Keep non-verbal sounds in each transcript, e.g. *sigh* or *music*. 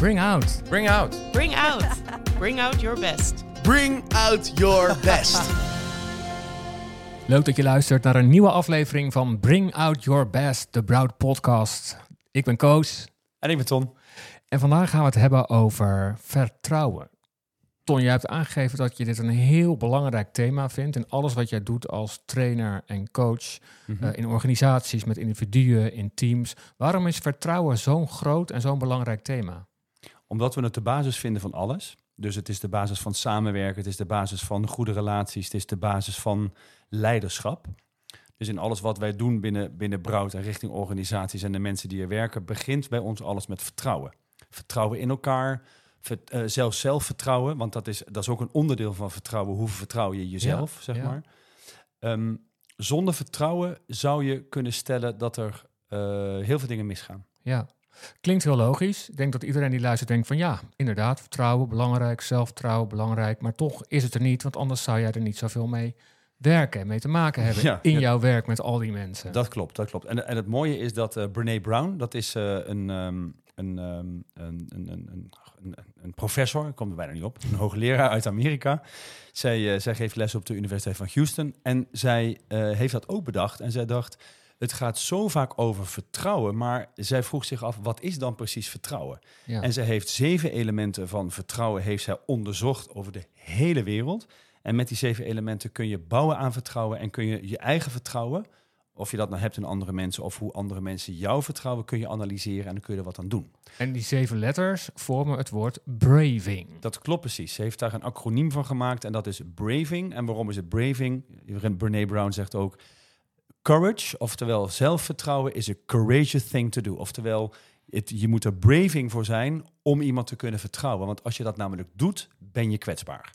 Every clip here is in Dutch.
Bring out. Bring out. Bring out. Bring out your best. Bring out your *laughs* best. Leuk dat je luistert naar een nieuwe aflevering van Bring Out Your Best, de Broud podcast. Ik ben Koos en ik ben Ton. en vandaag gaan we het hebben over vertrouwen. Ton, jij hebt aangegeven dat je dit een heel belangrijk thema vindt in alles wat jij doet als trainer en coach, Mhm. eh, in organisaties, met individuen, in teams. Waarom is vertrouwen zo'n groot en zo'n belangrijk thema? Omdat we het de basis vinden van alles. Dus het is de basis van samenwerken, het is de basis van goede relaties, het is de basis van leiderschap. Dus in alles wat wij doen binnen, binnen Broud en richting organisaties en de mensen die er werken, begint bij ons alles met vertrouwen. Vertrouwen in elkaar, ver, eh, zelfs zelfvertrouwen, want dat is, dat is ook een onderdeel van vertrouwen. Hoe vertrouw je jezelf, zeg ja. maar. Ehm, zonder vertrouwen zou je kunnen stellen dat er eh, heel veel dingen misgaan. Ja, klinkt heel logisch. Ik denk dat iedereen die luistert denkt van ja, inderdaad, vertrouwen belangrijk, zelfvertrouwen belangrijk. Maar toch is het er niet, want anders zou jij er niet zoveel mee werken en mee te maken hebben *laughs* Ja, in ja. jouw werk met al die mensen. Dat klopt, dat klopt. En, en het mooie is dat eh Brene Brown, dat is eh, een, ehm, een, ehm, een, een, een, een, een, een professor, ik kom er bijna niet op, een hoogleraar uit Amerika. Zij, eh, zij geeft les op de Universiteit van Houston en zij heeft dat ook bedacht. En zij dacht, het gaat zo vaak over vertrouwen, maar zij vroeg zich af, wat is dan precies vertrouwen? ja. En zij heeft zeven elementen van vertrouwen heeft zij onderzocht over de hele wereld. En met die zeven elementen kun je bouwen aan vertrouwen en kun je je eigen vertrouwen, of je dat nou hebt in andere mensen of hoe andere mensen jou vertrouwen, kun je analyseren en dan kun je er wat aan doen. En die zeven letters vormen het woord braving. Dat klopt precies. Ze heeft daar een acroniem van gemaakt en dat is braving. En waarom is het braving? Brene Brown zegt ook courage, oftewel zelfvertrouwen, is a courageous thing to do. Oftewel, je moet er braving voor zijn om iemand te kunnen vertrouwen. Want als je dat namelijk doet, ben je kwetsbaar.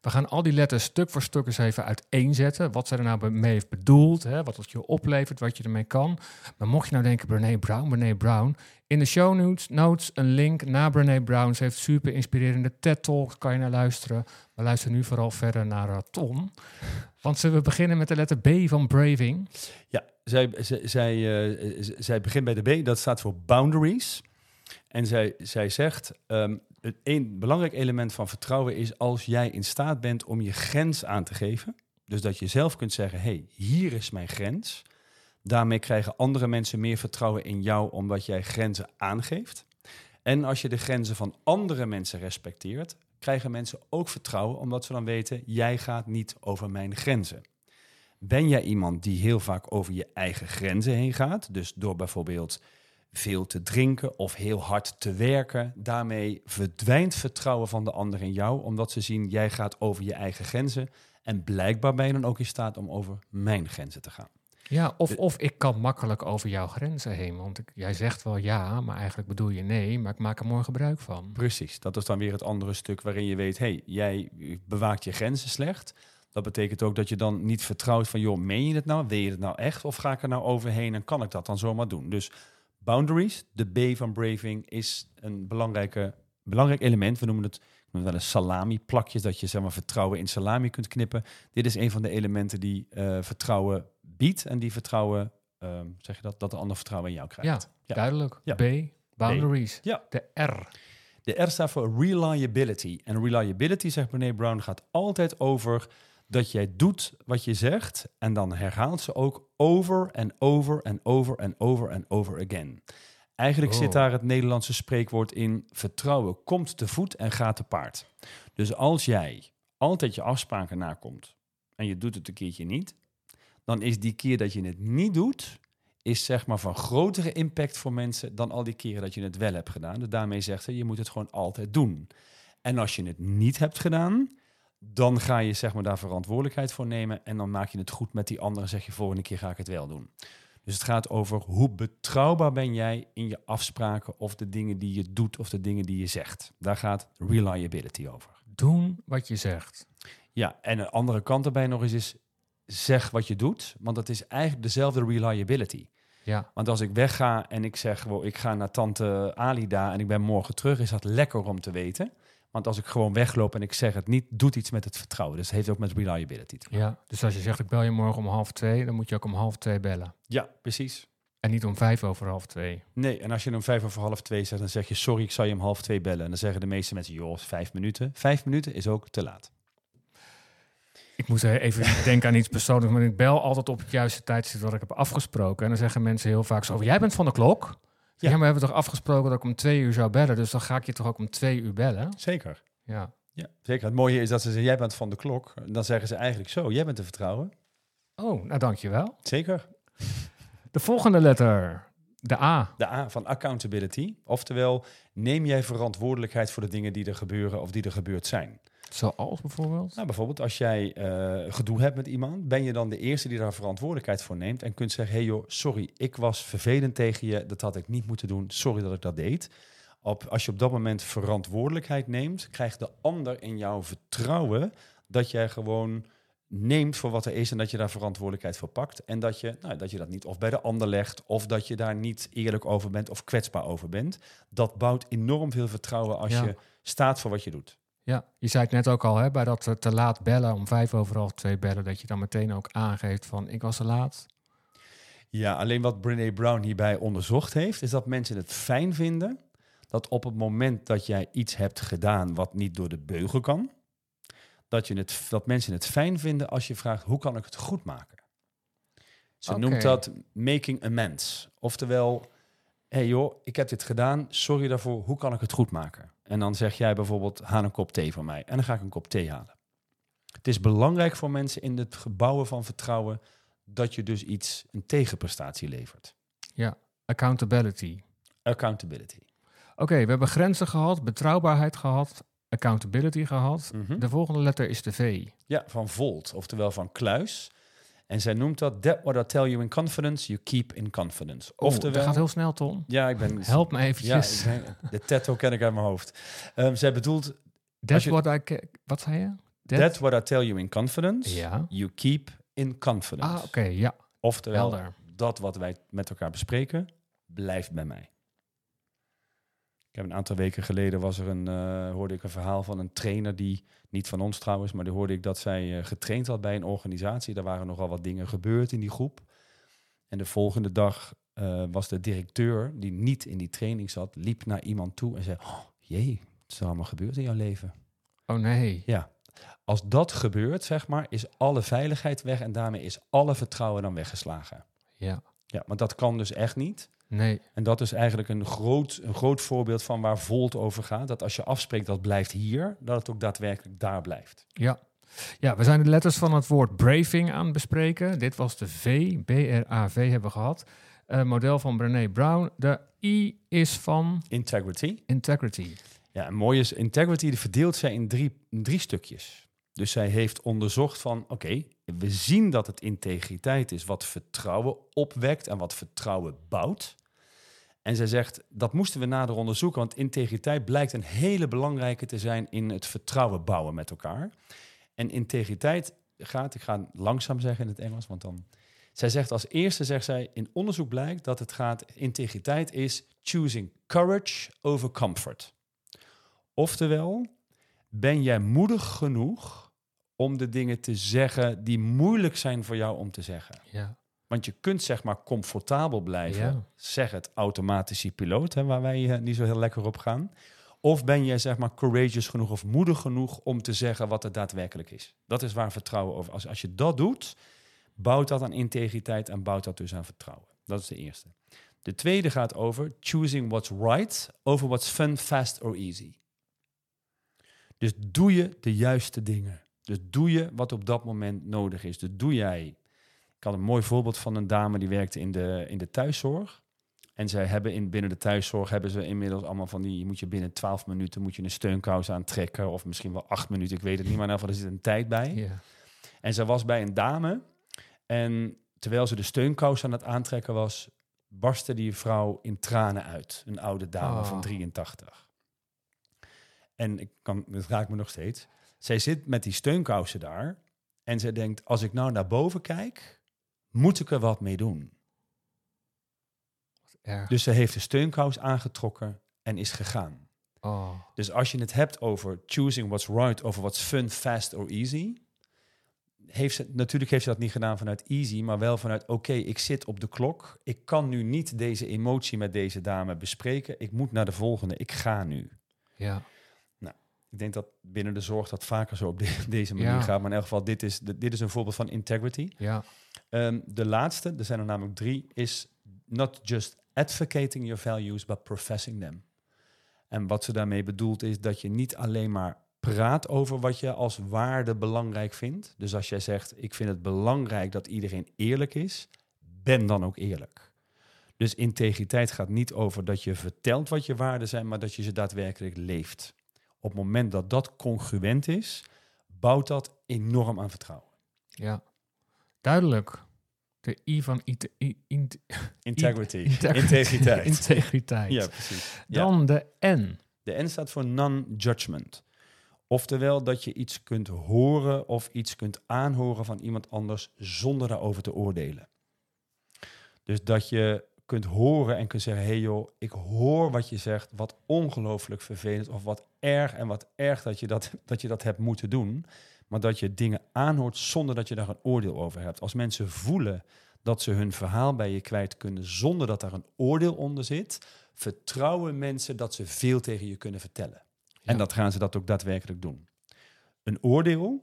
We gaan al die letters stuk voor stuk eens even uiteenzetten. Wat zij er nou mee heeft bedoeld, hè, wat het je oplevert, wat je ermee kan. Maar mocht je nou denken, Brene Brown, Brene Brown. In de show notes, notes een link naar Brene Brown. Ze heeft super inspirerende TED-talks, kan je naar luisteren. Maar luister nu vooral verder naar uh, Tom. Want zullen we beginnen met de letter B van Braving? Ja, zij, zij, zij, eh, zij begint bij de B, dat staat voor boundaries. En zij, zij zegt, ehm, het een belangrijk element van vertrouwen is als jij in staat bent om je grens aan te geven. Dus dat je zelf kunt zeggen, hey, hier is mijn grens. Daarmee krijgen andere mensen meer vertrouwen in jou omdat jij grenzen aangeeft. En als je de grenzen van andere mensen respecteert, krijgen mensen ook vertrouwen omdat ze dan weten, jij gaat niet over mijn grenzen. Ben jij iemand die heel vaak over je eigen grenzen heen gaat? Dus door bijvoorbeeld veel te drinken of heel hard te werken. Daarmee verdwijnt vertrouwen van de ander in jou, omdat ze zien jij gaat over je eigen grenzen. En blijkbaar ben je dan ook in staat om over mijn grenzen te gaan. Ja, of, De- of ik kan makkelijk over jouw grenzen heen. Want ik, jij zegt wel ja, maar eigenlijk bedoel je nee. Maar ik maak er mooi gebruik van. Precies, dat is dan weer het andere stuk waarin je weet, hey, jij bewaakt je grenzen slecht. Dat betekent ook dat je dan niet vertrouwt van, joh, meen je het nou? Wil je het nou echt? Of ga ik er nou overheen en kan ik dat dan zomaar doen? Dus boundaries, de B van braving, is een belangrijke, belangrijk element. We noemen het, ik noem het wel een salami plakjes, dat je zeg maar, vertrouwen in salami kunt knippen. Dit is een van de elementen die eh, vertrouwen biedt en die vertrouwen, ehm, zeg je dat, dat de ander vertrouwen in jou krijgt. Ja. duidelijk. Ja. B, boundaries. Ja. De R. De R staat voor reliability. En reliability, zegt Brene Brown, gaat altijd over dat jij doet wat je zegt. En dan herhaalt ze ook over en over en over en over en over again. Eigenlijk Oh. zit daar het Nederlandse spreekwoord in: vertrouwen komt te voet en gaat te paard. Dus als jij altijd je afspraken nakomt en je doet het een keertje niet, dan is die keer dat je het niet doet, is zeg maar van grotere impact voor mensen dan al die keren dat je het wel hebt gedaan. Dus daarmee zegt ze, je moet het gewoon altijd doen. En als je het niet hebt gedaan, dan ga je zeg maar daar verantwoordelijkheid voor nemen en dan maak je het goed met die anderen. Zeg je volgende keer ga ik het wel doen. Dus het gaat over hoe betrouwbaar ben jij in je afspraken of de dingen die je doet of de dingen die je zegt. Daar gaat reliability over. Doen wat je zegt. Ja, en een andere kant erbij nog eens is zeg wat je doet, want dat is eigenlijk dezelfde reliability. Ja, Want als ik wegga en ik zeg, wow, ik ga naar tante Alida en ik ben morgen terug, is dat lekker om te weten. Want als ik gewoon wegloop en ik zeg het niet, doet iets met het vertrouwen. Dus het heeft ook met reliability te maken. ja. Dus als je zegt ik bel je morgen om half twee, dan moet je ook om half twee bellen. Ja, precies. En niet om vijf over half twee. Nee, en als je om vijf over half twee zegt, dan zeg je sorry, ik zal je om half twee bellen. En dan zeggen de meeste mensen, joh, vijf minuten. Vijf minuten is ook te laat. Ik moet even *laughs* denken aan iets persoonlijks, maar ik bel altijd op het juiste tijdstip wat ik heb afgesproken. En dan zeggen mensen heel vaak zo, jij bent van de klok? Ja. Ja. maar we hebben toch afgesproken dat ik om twee uur zou bellen, dus dan ga ik je toch ook om twee uur bellen? Zeker. Ja. Ja, zeker. Het mooie is dat ze zeggen, jij bent van de klok. Dan zeggen ze eigenlijk zo, jij bent te vertrouwen. Oh, nou dankjewel. Zeker. *laughs* De volgende letter, de A. De A van accountability. Oftewel, neem jij verantwoordelijkheid voor de dingen die er gebeuren of die er gebeurd zijn. Zoals bijvoorbeeld? Nou, bijvoorbeeld als jij eh, gedoe hebt met iemand, ben je dan de eerste die daar verantwoordelijkheid voor neemt en kunt zeggen, hey joh, sorry, ik was vervelend tegen je, dat had ik niet moeten doen, sorry dat ik dat deed. Op, als je op dat moment verantwoordelijkheid neemt, krijgt de ander in jou vertrouwen dat jij gewoon neemt voor wat er is en dat je daar verantwoordelijkheid voor pakt. En dat je, nou, dat je dat niet of bij de ander legt of dat je daar niet eerlijk over bent of kwetsbaar over bent. Dat bouwt enorm veel vertrouwen als Ja. je staat voor wat je doet. Ja, je zei het net ook al, hè, bij dat eh, te laat bellen, om vijf over half twee bellen, dat je dan meteen ook aangeeft van ik was te laat. Ja, alleen wat Brené Brown hierbij onderzocht heeft, is dat mensen het fijn vinden dat op het moment dat jij iets hebt gedaan wat niet door de beugel kan, dat, je het, dat mensen het fijn vinden als je vraagt hoe kan ik het goed maken. Ze noemt dat making amends. Oftewel, hey joh, ik heb dit gedaan, sorry daarvoor, hoe kan ik het goed maken? En dan zeg jij bijvoorbeeld, haal een kop thee van mij. En dan ga ik een kop thee halen. Het is belangrijk voor mensen in het gebouwen van vertrouwen dat je dus iets, een tegenprestatie levert. Ja, accountability. Accountability. Oké, we hebben grenzen gehad, betrouwbaarheid gehad, accountability gehad. Mhm. De volgende letter is de V. Ja, van Volt, oftewel van Kluis. En zij noemt dat, that what I tell you in confidence, you keep in confidence. Oftewel, dat gaat heel snel, Tom. ja, ik ben... Help me Ja, eventjes. ben- de tattoo ken ik uit mijn hoofd. Ehm, zij bedoelt, That's je- what I... Wat zei je? That- that what I tell you in confidence, Ja. you keep in confidence. Ah, oké, ja. Oftewel, Helder. dat wat wij met elkaar bespreken, blijft bij mij. Ik heb een aantal weken geleden was er een, eh, hoorde ik een verhaal van een trainer die, niet van ons trouwens, maar die hoorde ik dat zij eh, getraind had bij een organisatie. Daar waren nogal wat dingen gebeurd in die groep. En de volgende dag eh, was de directeur, die niet in die training zat, liep naar iemand toe en zei, oh, jee, wat is er allemaal gebeurd in jouw leven? Oh nee. Ja, als dat gebeurt, zeg maar, is alle veiligheid weg en daarmee is alle vertrouwen dan weggeslagen. Ja. Ja, maar dat kan dus echt niet. Nee. En dat is eigenlijk een groot, een groot voorbeeld van waar Volt over gaat. Dat als je afspreekt dat blijft hier, dat het ook daadwerkelijk daar blijft. Ja. Ja, we zijn de letters van het woord braving aan het bespreken. Dit was de V, B-R-A-V hebben we gehad. Eh, model van Brené Brown. De I is van Integrity. integrity. Ja, mooi is, integrity die verdeelt zij in drie, in drie stukjes. Dus zij heeft onderzocht van, oké, we zien dat het integriteit is wat vertrouwen opwekt en wat vertrouwen bouwt. En zij zegt, dat moesten we nader onderzoeken, want integriteit blijkt een hele belangrijke te zijn in het vertrouwen bouwen met elkaar. En integriteit gaat, ik ga langzaam zeggen in het Engels, want dan... Zij zegt als eerste, zegt zij, in onderzoek blijkt dat het gaat, integriteit is choosing courage over comfort. Oftewel, ben jij moedig genoeg om de dingen te zeggen die moeilijk zijn voor jou om te zeggen? Ja. Want je kunt zeg maar comfortabel blijven, Ja. zeg het automatische piloot, hè, waar wij eh, niet zo heel lekker op gaan. Of ben jij zeg maar courageous genoeg of moedig genoeg om te zeggen wat het daadwerkelijk is? Dat is waar vertrouwen over. Als, als je dat doet, bouwt dat aan integriteit en bouwt dat dus aan vertrouwen. Dat is de eerste. De tweede gaat over choosing what's right over what's fun, fast or easy. Dus doe je de juiste dingen. Dus doe je wat op dat moment nodig is. Dus doe jij. Ik had een mooi voorbeeld van een dame die werkte in de, in de thuiszorg. En zij hebben in, binnen de thuiszorg hebben ze inmiddels allemaal van die, je moet je binnen 12 minuten moet je een steunkous aantrekken. Of misschien wel acht minuten, ik weet het niet, maar in ieder geval, er zit een tijd bij. En zij was bij een dame. En terwijl ze de steunkous aan het aantrekken was, barstte die vrouw in tranen uit. Een oude dame Oh. van 83. En ik kan, dat raakt me nog steeds. Zij zit met die steunkousen daar. En zij denkt, als ik nou naar boven kijk, moet ik er wat mee doen. Erg. Dus ze heeft de steunkous aangetrokken en is gegaan. Oh. Dus als je het hebt over choosing what's right over what's fun, fast or easy, heeft ze, natuurlijk heeft ze dat niet gedaan vanuit easy, maar wel vanuit oké, ik zit op de klok. Ik kan nu niet deze emotie met deze dame bespreken. Ik moet naar de volgende. Ik ga nu. Ja. Ik denk dat binnen de zorg dat vaker zo op de- *laughs* deze manier Ja. gaat. Maar in elk geval, dit is, dit is een voorbeeld van integrity. Ja. Ehm, de laatste, er zijn er namelijk drie, is not just advocating your values, but professing them. En wat ze daarmee bedoelt is dat je niet alleen maar praat over wat je als waarde belangrijk vindt. Dus als jij zegt, ik vind het belangrijk dat iedereen eerlijk is, ben dan ook eerlijk. Dus integriteit gaat niet over dat je vertelt wat je waarden zijn, maar dat je ze daadwerkelijk leeft. Op het moment dat dat congruent is, bouwt dat enorm aan vertrouwen. Ja. Duidelijk. De I van ite- i- int- Integrity. *laughs* Integrity. Integriteit. *laughs* integriteit. ja, precies. Ja. Dan de N. De N staat voor non-judgment. Oftewel dat je iets kunt horen of iets kunt aanhoren van iemand anders zonder daarover te oordelen. Dus dat je kunt horen en kunt zeggen: hé hey joh, ik hoor wat je zegt, wat ongelooflijk vervelend of wat erg en wat erg dat je dat, *laughs* dat je dat hebt moeten doen. Maar dat je dingen aanhoort zonder dat je daar een oordeel over hebt. Als mensen voelen dat ze hun verhaal bij je kwijt kunnen zonder dat daar een oordeel onder zit, vertrouwen mensen dat ze veel tegen je kunnen vertellen. En dat gaan ze dat ook daadwerkelijk doen. Een oordeel,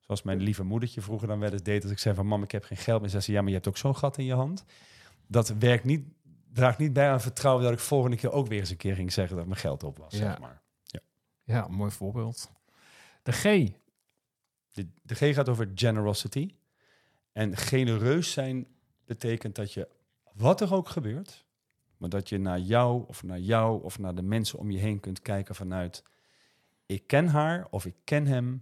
zoals mijn lieve moedertje vroeger dan wel eens deed, als ik zei van mam, ik heb geen geld meer, zei ze ja, maar je hebt ook zo'n gat in je hand. Dat werkt niet, draagt niet bij aan vertrouwen dat ik volgende keer ook weer eens een keer ging zeggen dat mijn geld op was. Ja. Zeg maar. Ja, mooi voorbeeld. De G. De, de G gaat over generosity. En genereus zijn betekent dat je, wat er ook gebeurt, maar dat je naar jou of naar jou of naar de mensen om je heen kunt kijken vanuit, ik ken haar of ik ken hem.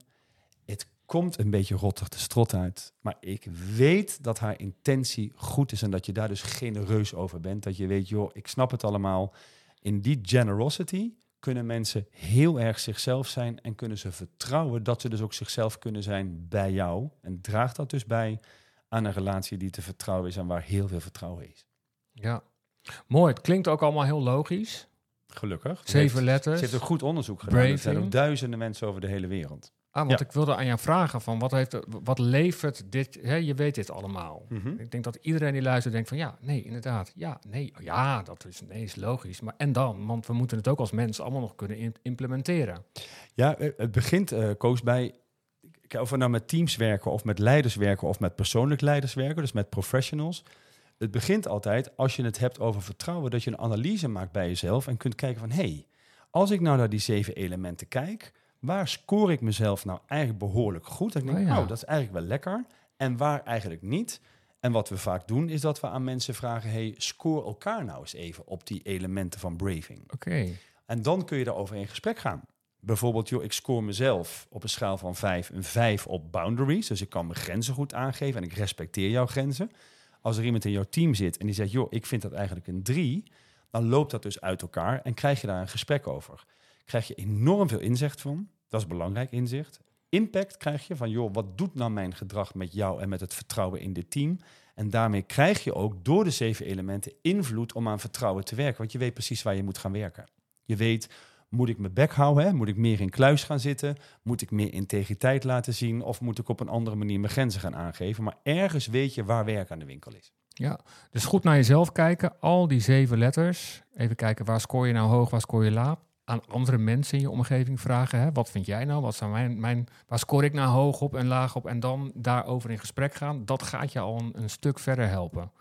Komt een beetje rottig de strot uit, maar ik weet dat haar intentie goed is en dat je daar dus genereus over bent. Dat je weet, joh, ik snap het allemaal. In die generosity kunnen mensen heel erg zichzelf zijn en kunnen ze vertrouwen dat ze dus ook zichzelf kunnen zijn bij jou. En draagt dat dus bij aan een relatie die te vertrouwen is en waar heel veel vertrouwen is. Ja. Mooi. Het klinkt ook allemaal heel logisch. Gelukkig. Zeven Ze letters. heeft een goed onderzoek gedaan. Er zijn ook duizenden mensen over de hele wereld. Ah, want Ja. ik wilde aan jou vragen van wat, heeft, wat levert dit? Hè, je weet dit allemaal. Mhm. Ik denk dat iedereen die luistert denkt van ja, nee, inderdaad. Ja, nee, oh ja, dat is, nee, is logisch. Maar en dan? Want we moeten het ook als mensen allemaal nog kunnen im- implementeren. Ja, eh, het begint, eh Koos, bij... Of we nou met teams werken of met leiders werken of met persoonlijk leiders werken, dus met professionals. Het begint altijd, als je het hebt over vertrouwen, dat je een analyse maakt bij jezelf en kunt kijken van, hé, hey, als ik nou naar die zeven elementen kijk, waar scoor ik mezelf nou eigenlijk behoorlijk goed? En ik denk, Oh ja. oh, dat is eigenlijk wel lekker. En waar eigenlijk niet. En wat we vaak doen, is dat we aan mensen vragen, hey, score elkaar nou eens even op die elementen van braving. Oké. En dan kun je daarover in gesprek gaan. Bijvoorbeeld, joh, ik score mezelf op een schaal van 5 een 5 op boundaries. Dus ik kan mijn grenzen goed aangeven en ik respecteer jouw grenzen. Als er iemand in jouw team zit en die zegt, joh, ik vind dat eigenlijk een 3, dan loopt dat dus uit elkaar en krijg je daar een gesprek over. Krijg je enorm veel inzicht van. Dat is belangrijk inzicht. Impact krijg je van, joh, wat doet nou mijn gedrag met jou en met het vertrouwen in dit team? En daarmee krijg je ook door de zeven elementen invloed om aan vertrouwen te werken. Want je weet precies waar je moet gaan werken. Je weet, moet ik mijn bek houden? Hè? Moet ik meer in kluis gaan zitten? Moet ik meer integriteit laten zien? Of moet ik op een andere manier mijn grenzen gaan aangeven? Maar ergens weet je waar werk aan de winkel is. Ja, dus goed naar jezelf kijken. Al die zeven letters. Even kijken, waar scoor je nou hoog, waar scoor je laag? Aan andere mensen in je omgeving vragen. Hè? Wat vind jij nou? Wat zijn mijn, mijn, waar scoor ik nou hoog op en laag op? En dan daarover in gesprek gaan. Dat gaat je al een, stuk verder helpen.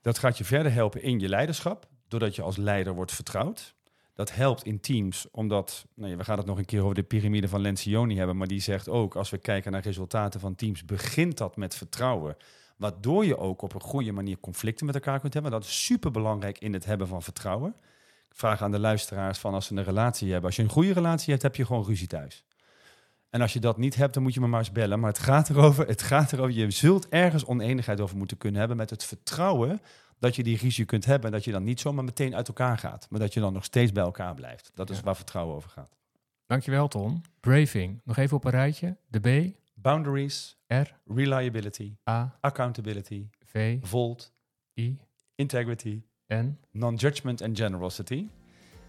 Dat gaat je verder helpen in je leiderschap, doordat je als leider wordt vertrouwd. Dat helpt in teams, omdat, nou we gaan het nog een keer over de piramide van Lencioni hebben, maar die zegt ook, als we kijken naar resultaten van teams, begint dat met vertrouwen. Waardoor je ook op een goede manier conflicten met elkaar kunt hebben. Dat is super belangrijk in het hebben van vertrouwen. Vraag aan de luisteraars van als ze een relatie hebben. Als je een goede relatie hebt, heb je gewoon ruzie thuis. En als je dat niet hebt, dan moet je me maar eens bellen. Maar het gaat erover, het gaat erover, je zult ergens oneenigheid over moeten kunnen hebben met het vertrouwen dat je die ruzie kunt hebben en dat je dan niet zomaar meteen uit elkaar gaat, maar dat je dan nog steeds bij elkaar blijft. Dat is Ja. waar vertrouwen over gaat. Dankjewel, Ton. Braving. Nog even op een rijtje. De B, Boundaries, R, reliability, A, accountability, V, volt, I, integrity, N. non-judgment en generosity.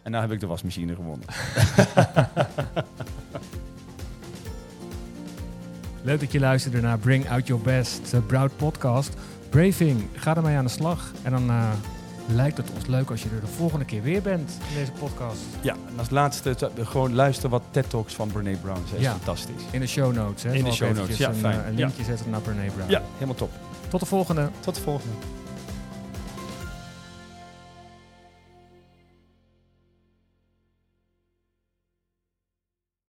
En nou heb ik de wasmachine gewonnen. *laughs* Leuk dat je luisterde naar Bring Out Your Best, de Broud podcast. Braving, ga ermee aan de slag. En dan eh, lijkt het ons leuk als je er de volgende keer weer bent in deze podcast. Ja, en als laatste gewoon luister wat TED Talks van Brene Brown. Zij is Ja. fantastisch. In de show notes. Hè. In de Zal show notes, ja, een, fijn. eh, Een linkje zetten naar Brene Brown. Ja, helemaal top. Tot de volgende. Tot de volgende.